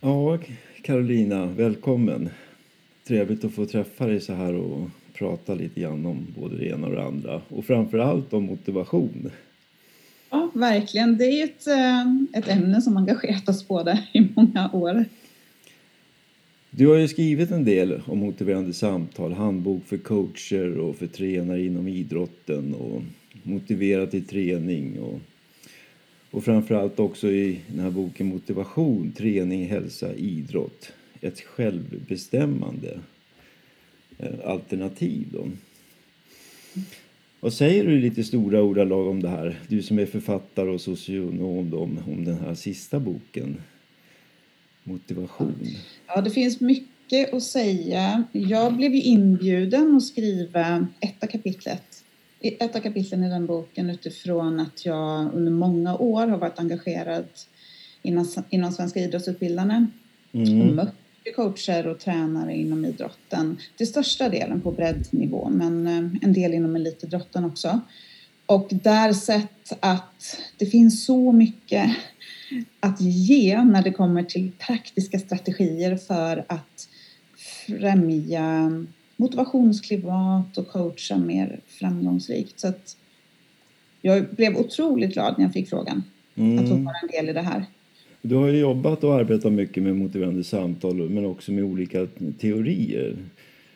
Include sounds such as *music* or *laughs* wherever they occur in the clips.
Ja, Carolina, välkommen. Trevligt att få träffa dig så här och prata lite grann om både det ena och det andra. Och framför allt om motivation. Ja, verkligen. Det är ett, eh, ett ämne som engagerat oss båda i många år. Du har ju skrivit en del om motiverande samtal, handbok för coacher och för tränare inom idrotten och motivera till träning och och framförallt också i den här boken Motivation, träning, hälsa, idrott. Ett självbestämmande eh, alternativ. Då. Vad säger du i lite stora ordalag om det här? Du som är författare och socionom då, om, om den här sista boken. Motivation. Ja, det finns mycket att säga. Jag blev ju inbjuden att skriva etta kapitlet ett av kapitlen i den boken utifrån att jag under många år har varit engagerad inom, inom Svenska idrottsutbildarna mm. mött coacher och tränare inom idrotten. Till största delen på breddnivå, men eh, en del inom elitidrotten också. Och där sett att det finns så mycket att ge när det kommer till praktiska strategier för att främja motivationsklimat och coacha mer framgångsrikt. Så att jag blev otroligt glad när jag fick frågan mm. att få vara en del i det här. Du har ju jobbat och arbetat mycket med motiverande samtal men också med olika teorier.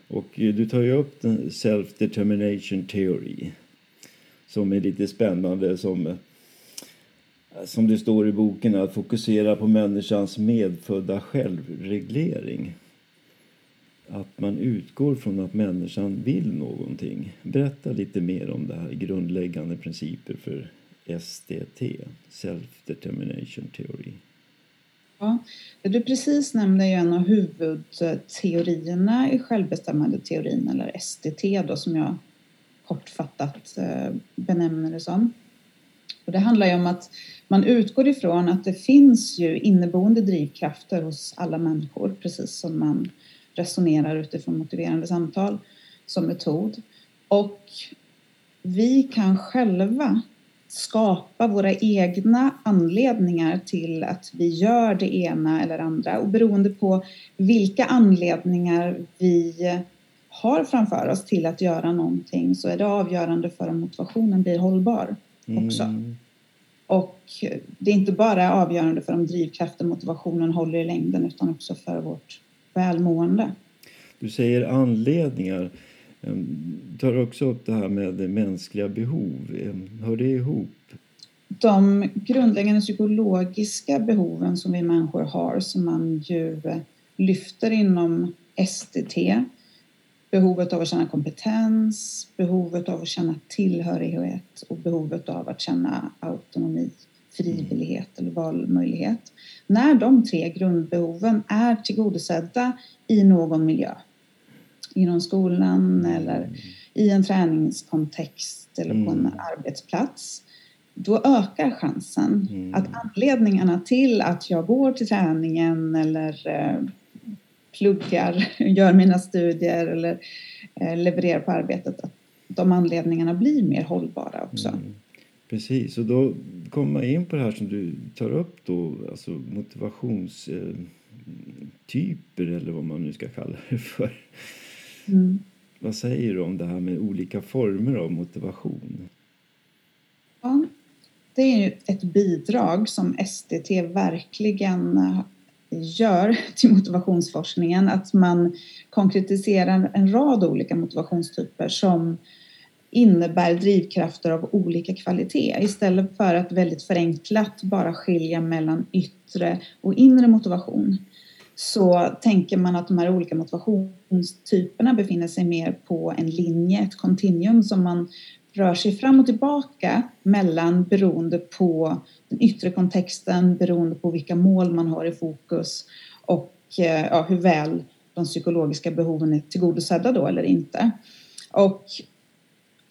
Och du tar ju upp self-determination theory som är lite spännande som, som det står i boken att fokusera på människans medfödda självreglering att man utgår från att människan vill någonting. Berätta lite mer om det här grundläggande principer för SDT, Self Determination Theory. Ja, du precis nämnde ju en av huvudteorierna i självbestämmandeteorin, eller SDT då, som jag kortfattat eh, benämner det som. Och det handlar ju om att man utgår ifrån att det finns ju inneboende drivkrafter hos alla människor, precis som man resonerar utifrån motiverande samtal som metod. Och vi kan själva skapa våra egna anledningar till att vi gör det ena eller andra. Och beroende på vilka anledningar vi har framför oss till att göra någonting så är det avgörande för om motivationen blir hållbar också. Mm. Och det är inte bara avgörande för om drivkraften, motivationen håller i längden utan också för vårt välmående. Du säger anledningar. Ehm, du tar också upp det här med mänskliga behov. Ehm, hör det ihop? De grundläggande psykologiska behoven som vi människor har som man ju lyfter inom STT. Behovet av att känna kompetens, behovet av att känna tillhörighet och behovet av att känna autonomi, frivillighet eller valmöjlighet. När de tre grundbehoven är tillgodosedda i någon miljö inom skolan eller i en träningskontext eller på en mm. arbetsplats då ökar chansen mm. att anledningarna till att jag går till träningen eller eh, pluggar, *laughs* gör mina studier eller eh, levererar på arbetet, att de anledningarna blir mer hållbara också. Mm. Precis, och då kommer man in på det här som du tar upp då, alltså motivationstyper eh, eller vad man nu ska kalla det för. Mm. Vad säger du om det här med olika former av motivation? Ja, det är ju ett bidrag som SDT verkligen gör *laughs* till motivationsforskningen. Att man konkretiserar en rad olika motivationstyper som innebär drivkrafter av olika kvalitet istället för att väldigt förenklat bara skilja mellan yttre och inre motivation så tänker man att de här olika motivationstyperna befinner sig mer på en linje, ett kontinuum som man rör sig fram och tillbaka mellan beroende på den yttre kontexten, beroende på vilka mål man har i fokus och eh, ja, hur väl de psykologiska behoven är tillgodosedda då eller inte. Och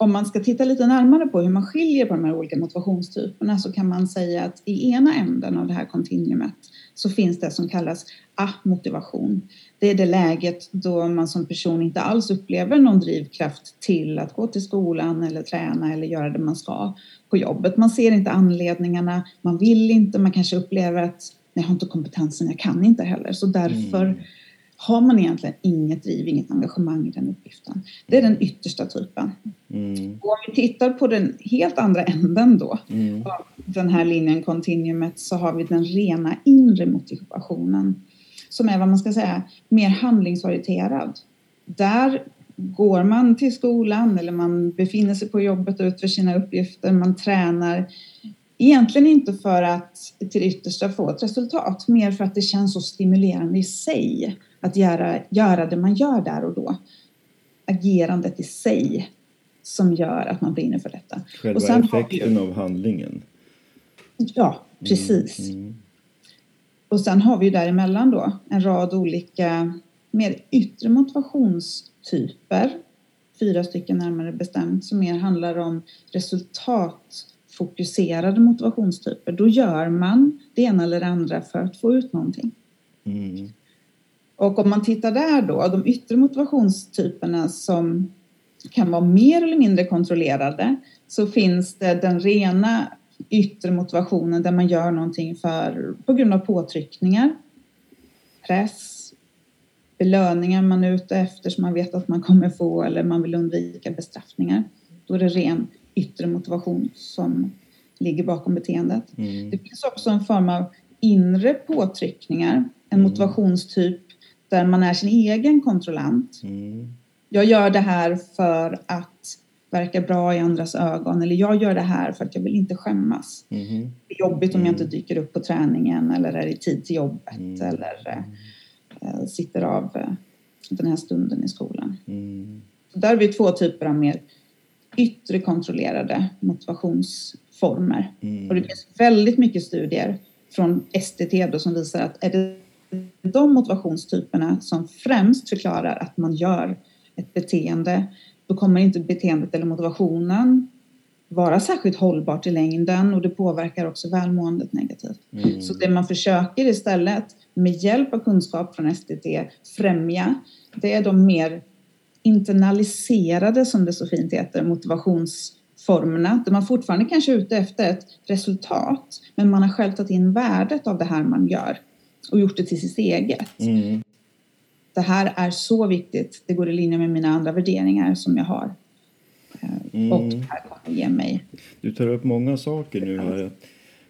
om man ska titta lite närmare på hur man skiljer på de här olika motivationstyperna så kan man säga att i ena änden av det här kontinuumet så finns det som kallas a-motivation. Det är det läget då man som person inte alls upplever någon drivkraft till att gå till skolan eller träna eller göra det man ska på jobbet. Man ser inte anledningarna, man vill inte, man kanske upplever att jag har inte kompetensen, jag kan inte heller. Så därför mm har man egentligen inget driv, inget engagemang i den uppgiften. Det är den yttersta typen. Mm. Och om vi tittar på den helt andra änden då mm. av den här linjen, kontinuumet, så har vi den rena inre motivationen som är vad man ska säga mer handlingsorienterad. Där går man till skolan eller man befinner sig på jobbet och utför sina uppgifter, man tränar. Egentligen inte för att till yttersta få ett resultat, mer för att det känns så stimulerande i sig att göra, göra det man gör där och då. Agerandet i sig som gör att man brinner för detta. Själva och sen effekten vi, av handlingen? Ja, precis. Mm, mm. Och sen har vi ju däremellan då en rad olika mer yttre motivationstyper, fyra stycken närmare bestämt, som mer handlar om resultatfokuserade motivationstyper. Då gör man det ena eller det andra för att få ut någonting. Mm. Och om man tittar där då, de yttre motivationstyperna som kan vara mer eller mindre kontrollerade, så finns det den rena yttre motivationen där man gör någonting för, på grund av påtryckningar, press, belöningar man är ute efter som man vet att man kommer få eller man vill undvika bestraffningar. Då är det ren yttre motivation som ligger bakom beteendet. Mm. Det finns också en form av inre påtryckningar, en mm. motivationstyp där man är sin egen kontrollant. Mm. Jag gör det här för att verkar bra i andras ögon eller jag gör det här för att jag vill inte skämmas. Mm. Det är jobbigt om jag inte mm. dyker upp på träningen eller är i tid till jobbet mm. eller äh, sitter av äh, den här stunden i skolan. Mm. Där har vi två typer av mer yttre kontrollerade motivationsformer. Mm. Och det finns väldigt mycket studier från STT då som visar att är det de motivationstyperna som främst förklarar att man gör ett beteende då kommer inte beteendet eller motivationen vara särskilt hållbart i längden och det påverkar också välmåendet negativt. Mm. Så det man försöker istället med hjälp av kunskap från STT främja, det är de mer internaliserade, som det så fint heter, motivationsformerna där man fortfarande kanske är ute efter ett resultat men man har själv tagit in värdet av det här man gör och gjort det till sitt eget. Mm det här är så viktigt, det går i linje med mina andra värderingar som jag har. Eh, mm. Och det här kommer ge mig... Du tar upp många saker nu här. Jag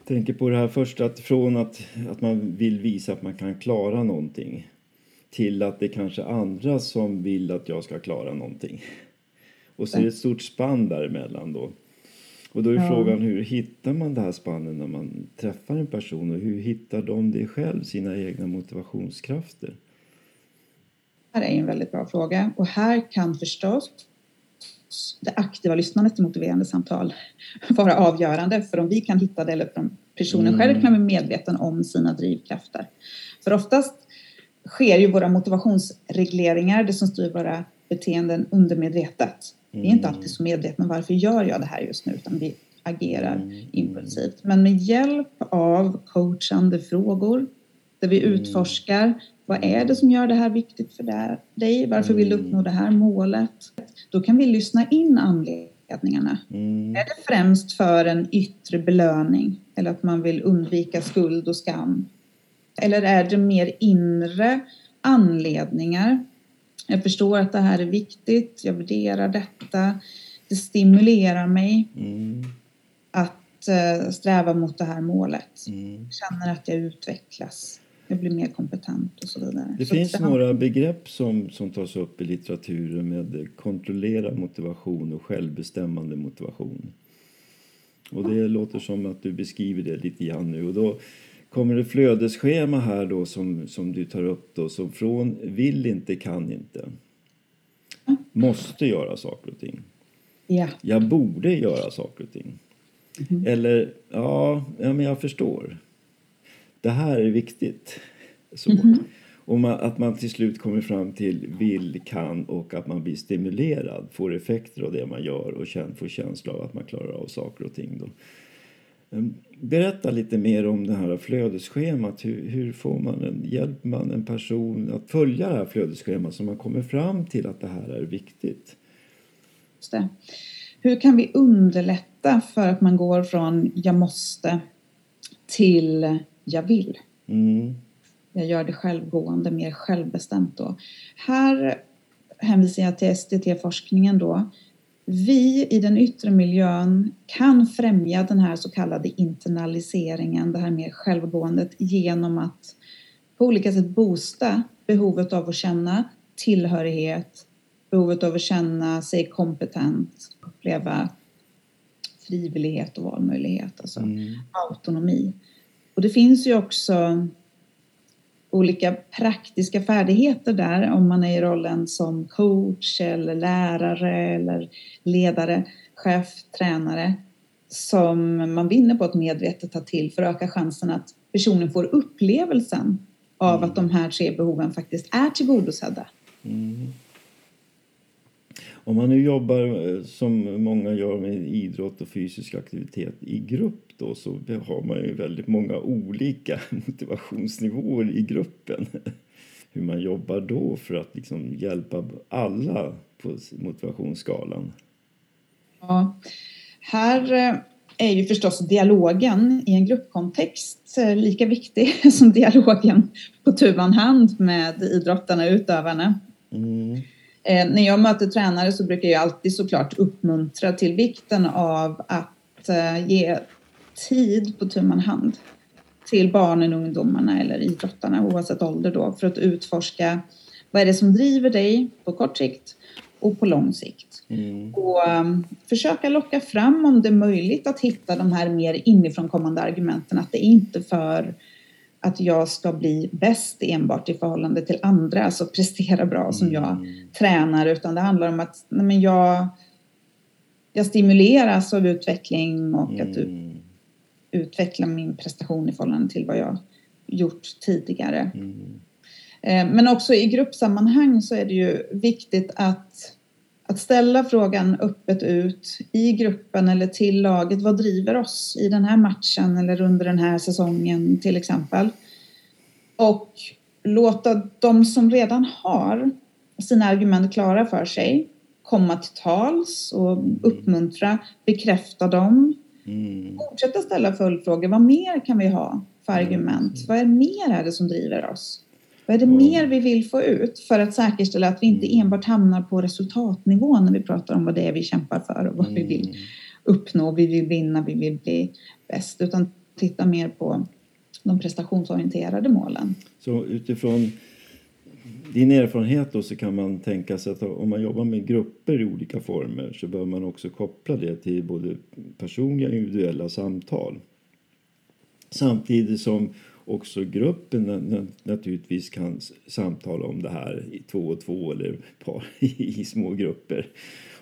tänker på det här först att från att, att man vill visa att man kan klara någonting till att det är kanske andra som vill att jag ska klara någonting. Och så är det ett stort spann däremellan då. Och då är ja. frågan hur hittar man det här spannet när man träffar en person och hur hittar de det själv, sina egna motivationskrafter? Det här är en väldigt bra fråga och här kan förstås det aktiva lyssnandet till motiverande samtal *laughs* vara avgörande för om vi kan hitta det eller om personen mm. själv kan bli medveten om sina drivkrafter. För oftast sker ju våra motivationsregleringar, det som styr våra beteenden undermedvetet. Vi är inte mm. alltid så medvetna varför gör jag det här just nu utan vi agerar mm. impulsivt. Men med hjälp av coachande frågor där vi mm. utforskar vad är det som gör det här viktigt för dig? Varför vill du uppnå det här målet? Då kan vi lyssna in anledningarna. Mm. Är det främst för en yttre belöning eller att man vill undvika skuld och skam? Eller är det mer inre anledningar? Jag förstår att det här är viktigt, jag värderar detta, det stimulerar mig mm. att eh, sträva mot det här målet. Mm. Känner att jag utvecklas jag blir mer kompetent och så vidare. Det så finns det några begrepp som, som tas upp i litteraturen med kontrollerad motivation och självbestämmande motivation. Och det låter som att du beskriver det lite grann nu. Och då kommer det flödesschema här då som, som du tar upp då, som från vill inte, kan inte. Måste göra saker och ting. Ja. Jag borde göra saker och ting. Mm. Eller, ja, ja, men jag förstår det här är viktigt. Så. Mm. Och man, att man till slut kommer fram till vill, kan och att man blir stimulerad, får effekter av det man gör och känner, får känsla av att man klarar av saker och ting. Då. Ehm, berätta lite mer om det här flödesschemat. Hur, hur får man en, hjälper man en person att följa det här flödesschemat så man kommer fram till att det här är viktigt? Just det. Hur kan vi underlätta för att man går från jag måste till jag vill. Mm. Jag gör det självgående, mer självbestämt då. Här hänvisar jag till SDT-forskningen då. Vi i den yttre miljön kan främja den här så kallade internaliseringen, det här mer självgåendet genom att på olika sätt boosta behovet av att känna tillhörighet, behovet av att känna sig kompetent, uppleva frivillighet och valmöjlighet, alltså mm. autonomi. Och det finns ju också olika praktiska färdigheter där om man är i rollen som coach eller lärare eller ledare, chef, tränare som man vinner på att medvetet ta till för att öka chansen att personen får upplevelsen av mm. att de här tre behoven faktiskt är tillgodosedda. Mm. Om man nu jobbar eh, som många gör med idrott och fysisk aktivitet i grupp då så har man ju väldigt många olika *laughs* motivationsnivåer i gruppen. *laughs* Hur man jobbar då för att liksom hjälpa alla på motivationsskalan. Ja, här eh, är ju förstås dialogen i en gruppkontext eh, lika viktig *laughs* som dialogen på tu hand med idrottarna och utövarna. Mm. Eh, när jag möter tränare så brukar jag alltid såklart uppmuntra till vikten av att eh, ge tid på tu hand till barnen, ungdomarna eller idrottarna oavsett ålder då för att utforska vad är det som driver dig på kort sikt och på lång sikt. Mm. Och um, försöka locka fram om det är möjligt att hitta de här mer inifrån kommande argumenten att det är inte för att jag ska bli bäst enbart i förhållande till andra, alltså prestera bra som jag mm. tränar, utan det handlar om att nej, men jag, jag stimuleras av utveckling och mm. att utveckla min prestation i förhållande till vad jag gjort tidigare. Mm. Eh, men också i gruppsammanhang så är det ju viktigt att, att ställa frågan öppet ut i gruppen eller till laget. Vad driver oss i den här matchen eller under den här säsongen till exempel? Och låta de som redan har sina argument klara för sig komma till tals och uppmuntra, bekräfta dem. Mm. Fortsätta ställa följdfrågor. Vad mer kan vi ha för argument? Mm. Vad är mer är det som driver oss? Vad är det mm. mer vi vill få ut för att säkerställa att vi inte mm. enbart hamnar på resultatnivå när vi pratar om vad det är vi kämpar för och vad vi vill mm. uppnå. Vi vill vinna, vi vill bli bäst. Utan titta mer på de prestationsorienterade målen. Så utifrån din erfarenhet då så kan man tänka sig att om man jobbar med grupper i olika former så bör man också koppla det till både personliga och individuella samtal. Samtidigt som också gruppen naturligtvis kan samtala om det här i två och två eller par *laughs* i små grupper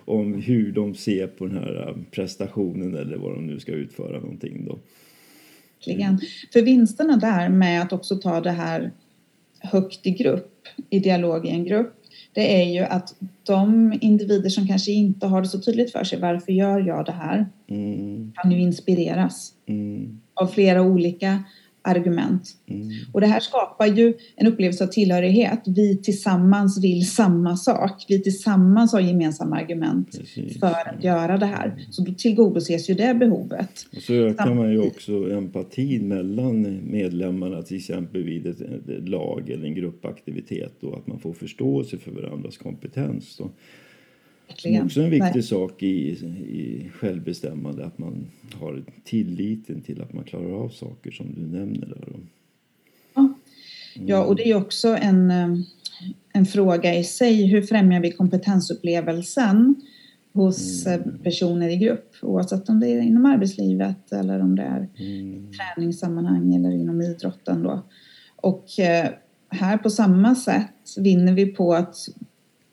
om hur de ser på den här prestationen eller vad de nu ska utföra någonting då. Mm. För vinsterna där med att också ta det här högt i grupp, i dialog i en grupp, det är ju att de individer som kanske inte har det så tydligt för sig, varför gör jag det här? Mm. Kan ju inspireras mm. av flera olika argument. Mm. Och det här skapar ju en upplevelse av tillhörighet. Vi tillsammans vill samma sak. Vi tillsammans har gemensamma argument Precis. för att göra det här. Så då tillgodoses ju det behovet. Och så ökar man ju också empatin mellan medlemmarna till exempel vid ett, ett lag eller en gruppaktivitet. Då, att man får förståelse för varandras kompetens. Då. Också är en viktig Nej. sak i, i självbestämmande, att man har tilliten till att man klarar av saker som du nämner där. Ja, ja och det är också en, eh, en fråga i sig. Hur främjar vi kompetensupplevelsen hos eh, mm. personer i grupp? Oavsett om det är inom arbetslivet eller om det är mm. träningssammanhang eller inom idrotten då. Och eh, här på samma sätt vinner vi på att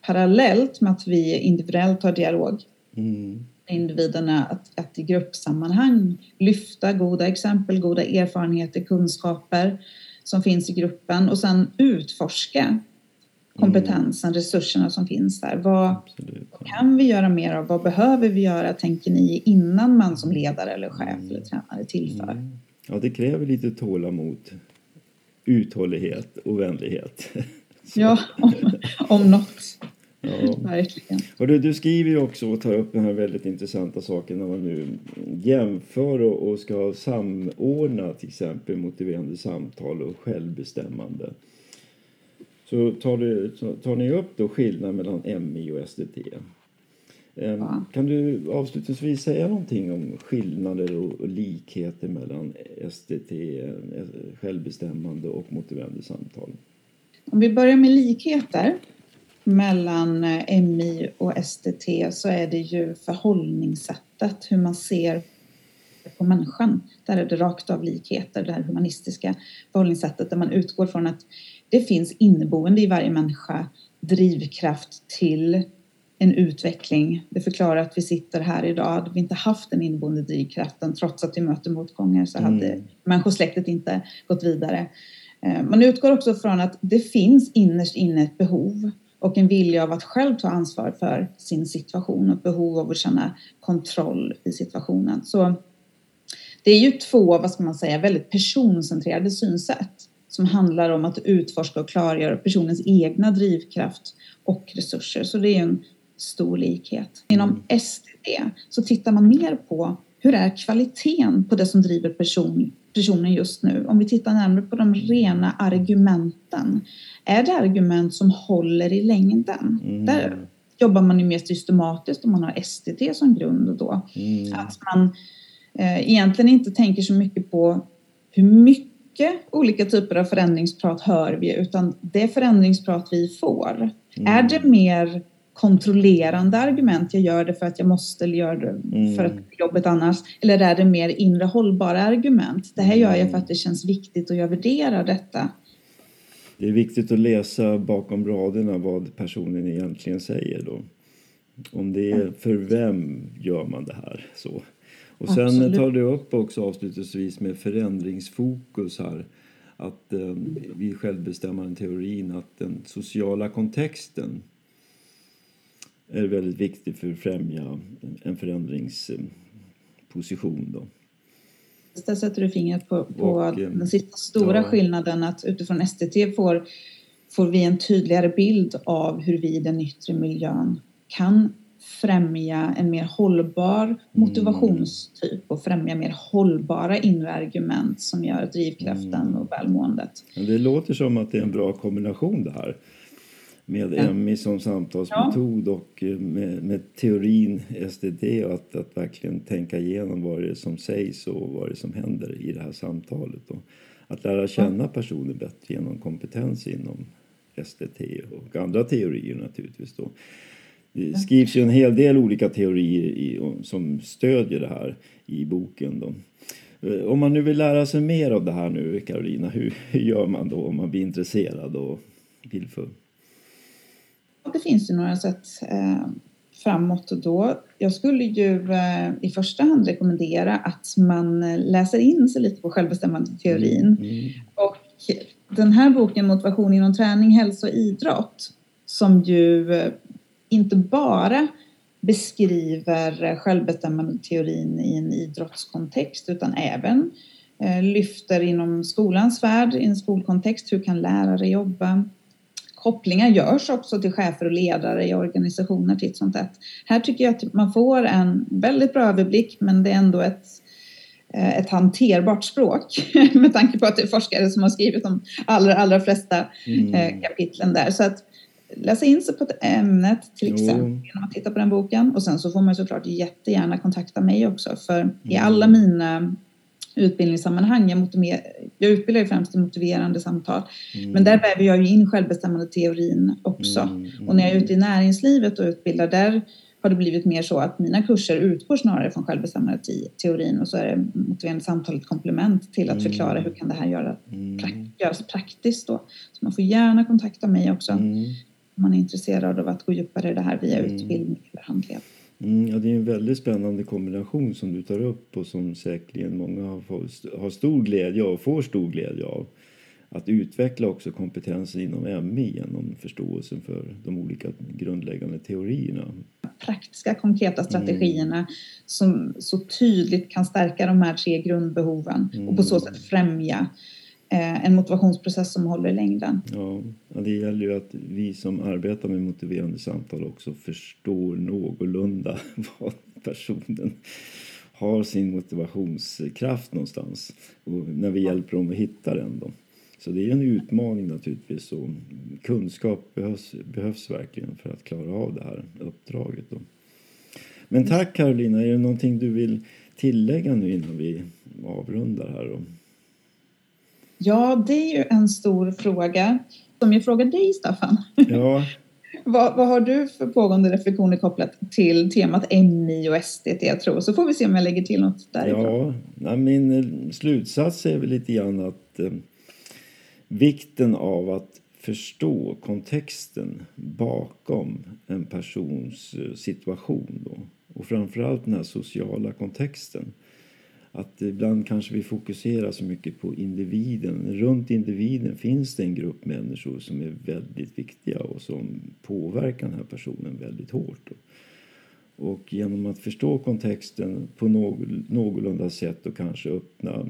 parallellt med att vi individuellt har dialog mm. individerna att, att i gruppsammanhang lyfta goda exempel, goda erfarenheter, kunskaper som finns i gruppen och sen utforska kompetensen, mm. resurserna som finns där. Vad, vad, kan vi göra mer av? Vad behöver vi göra, tänker ni, innan man som ledare eller chef mm. eller tränare tillför? Mm. Ja, det kräver lite tålamod, uthållighet och vänlighet. *laughs* ja, om, om något. Ja. Verkligen. Och du, du skriver ju också och tar upp den här väldigt intressanta saken när man nu jämför och, och ska samordna till exempel motiverande samtal och självbestämmande. Så tar, du, tar ni upp då skillnaden mellan MI och SDT. Ehm, ja. Kan du avslutningsvis säga någonting om skillnader och likheter mellan SDT, eh, självbestämmande och motiverande samtal? Om vi börjar med likheter mellan eh, MI och SDT så är det ju förhållningssättet, hur man ser på människan. Där är det rakt av likheter, det här humanistiska förhållningssättet där man utgår från att det finns inneboende i varje människa drivkraft till en utveckling. Det förklarar att vi sitter här idag. Hade vi inte haft den inneboende drivkraften trots att vi möter motgångar så hade mm. människosläktet inte gått vidare. Eh, man utgår också från att det finns innerst inne ett behov och en vilja av att själv ta ansvar för sin situation och behov av att känna kontroll i situationen. Så det är ju två, vad ska man säga, väldigt personcentrerade synsätt som handlar om att utforska och klargöra personens egna drivkraft och resurser. Så det är en stor likhet. Inom mm. STD så tittar man mer på hur är kvaliteten på det som driver person, personen just nu? Om vi tittar närmare på de rena argumenten. Är det argument som håller i längden? Mm. Där jobbar man ju mer systematiskt om man har STT som grund då. Mm. Att man eh, egentligen inte tänker så mycket på hur mycket olika typer av förändringsprat hör vi utan det förändringsprat vi får. Mm. Är det mer kontrollerande argument. Jag gör det för att jag måste eller gör det mm. för att jobbet annars. Eller är det mer inre hållbara argument? Det här gör jag för att det känns viktigt och jag värderar detta. Det är viktigt att läsa bakom raderna vad personen egentligen säger då. Om det är för vem gör man det här så. Och sen Absolut. tar du upp också avslutningsvis med förändringsfokus här att eh, vid självbestämmande teorin att den sociala kontexten är väldigt viktig för att främja en förändringsposition. Då. Där sätter du fingret på, på och, eh, den sista stora ja. skillnaden att utifrån STT får, får vi en tydligare bild av hur vi i den yttre miljön kan främja en mer hållbar mm. motivationstyp och främja mer hållbara inre argument som gör drivkraften mm. och välmåendet. Det låter som att det är en bra kombination det här med. MI som samtalsmetod och eh, med, med, teorin SDD att, att verkligen tänka igenom vad det är som sägs och vad det är som händer i det här samtalet. Och att lära känna personer bättre genom kompetens inom SDT och andra teorier naturligtvis. Då. Det skrivs ju en hel del olika teorier i, som stödjer det här i boken. Då. Eh, om man nu vill lära sig mer av det här nu, Karolina, *laughs* hur, hur gör man då om man blir intresserad och vill för det finns ju några sätt eh, framåt då. Jag skulle ju eh, i första hand rekommendera att man läser in sig lite på självbestämmande teorin. Mm. mm. Och den här boken Motivation inom träning, hälsa och idrott som ju eh, inte bara beskriver självbestämmande teorin i en idrottskontext utan även eh, lyfter inom skolans värld, i en skolkontext, hur kan lärare jobba? Kopplingar görs också till chefer och ledare i organisationer titt som tätt. Här tycker jag att man får en väldigt bra överblick men det är ändå ett, eh, ett hanterbart språk *laughs* med tanke på att det är forskare som har skrivit de allra, allra flesta mm. Eh, kapitlen där. Så att läsa in sig på ämnet till exempel jo. genom att titta på den boken och sen så får man såklart jättegärna kontakta mig också för mm. i alla mina utbildningssammanhang. Jag, jag utbildar ju främst i motiverande samtal. Mm. Men där väver jag ju in självbestämmande teorin också. Mm. Mm. Och när jag är ute i näringslivet och utbildar där har det blivit mer så att mina kurser utgår snarare från självbestämmande teorin och så är det motiverande samtal ett komplement till att förklara hur kan det här göra, mm. pra, göras praktiskt då. Så man får gärna kontakta mig också mm. om man är intresserad av att gå djupare i det här via mm. utbildning eller handledning. Mm, ja, det är en väldigt spännande kombination som du tar upp och som säkerligen många har, har stor glädje av och får stor glädje av. Att utveckla också kompetensen inom MI genom förståelsen för de olika grundläggande teorierna. Praktiska, konkreta mm. strategierna mm. som så tydligt kan stärka de här tre grundbehoven mm. och på så sätt främja Eh, en motivationsprocess som håller i längden. Ja, det gäller ju att vi som arbetar med motiverande samtal också förstår någorlunda *laughs* vad personen har sin motivationskraft någonstans och när vi hjälper dem att hitta den. Då. Så det är en utmaning naturligtvis och kunskap behövs, behövs verkligen för att klara av det här uppdraget. Då. Men tack Carolina, är det någonting du vill tillägga nu innan vi avrundar här? Då? Ja, det är ju en stor fråga som jag frågar dig Staffan. Ja. *laughs* vad, vad, har du för pågående reflektioner kopplat till temat MI och STT jag tror? Så får vi se om jag lägger till något därifrån. Ja, min slutsats är väl lite grann att eh, vikten av att förstå kontexten bakom en persons eh, situation då. och framförallt den här sociala kontexten. Att ibland kanske vi fokuserar så mycket på individen. Runt individen finns det en grupp människor som är väldigt viktiga och som påverkar den här personen väldigt hårt. Och genom att förstå kontexten på någorlunda sätt och kanske öppna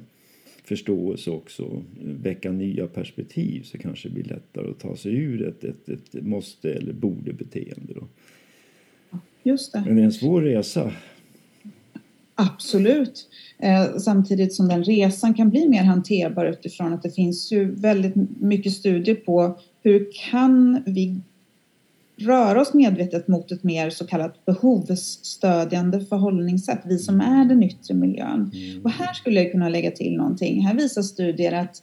förståelse också, väcka nya perspektiv så kanske det blir lättare att ta sig ur ett, ett, ett måste eller borde-beteende. Just det. Men det är en svår resa. Absolut. Eh, samtidigt som den resan kan bli mer hanterbar utifrån att det finns ju väldigt mycket studier på hur kan vi röra oss medvetet mot ett mer så kallat behovsstödjande förhållningssätt, vi som är den yttre miljön. Mm. Och här skulle jag kunna lägga till någonting. Här visar studier att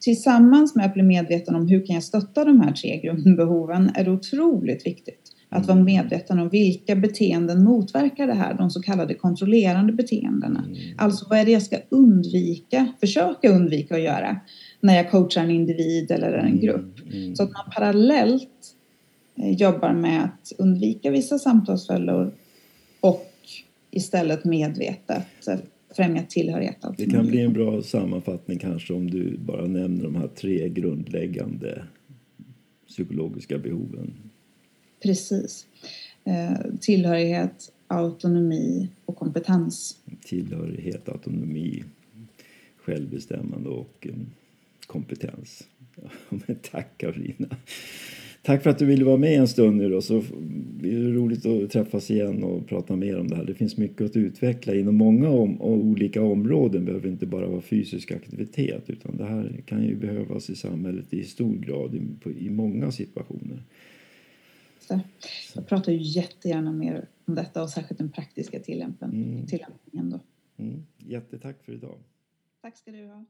tillsammans med att bli medveten om hur kan jag stötta de här tre grundbehoven är det otroligt viktigt att vara medveten om vilka beteenden motverkar det här, de så kallade kontrollerande beteendena. Mm. Alltså vad är det jag ska undvika, försöka undvika att göra när jag coachar en individ eller en mm, grupp. Mm. Så att man parallellt eh, jobbar med att undvika vissa samtalsfällor och istället medvetet främja tillhörighet. Det kan bli en bra sammanfattning kanske om du bara nämner de här tre grundläggande psykologiska behoven. Precis. Eh, tillhörighet, autonomi och kompetens. Tillhörighet, autonomi, självbestämmande och eh, kompetens. *laughs* men tack Karolina. Tack för att du ville vara med en stund nu då. Så det är roligt att träffas igen och prata mer om det här. Det finns mycket att utveckla inom många om, olika områden. Det behöver inte bara vara fysisk aktivitet utan det här kan ju behövas i samhället i stor grad i, i många situationer. Jag pratar ju jättegärna mer om detta och särskilt den praktiska tillämpningen. Mm. tillämpningen då. Mm. Jättetack för idag. Tack ska du ha.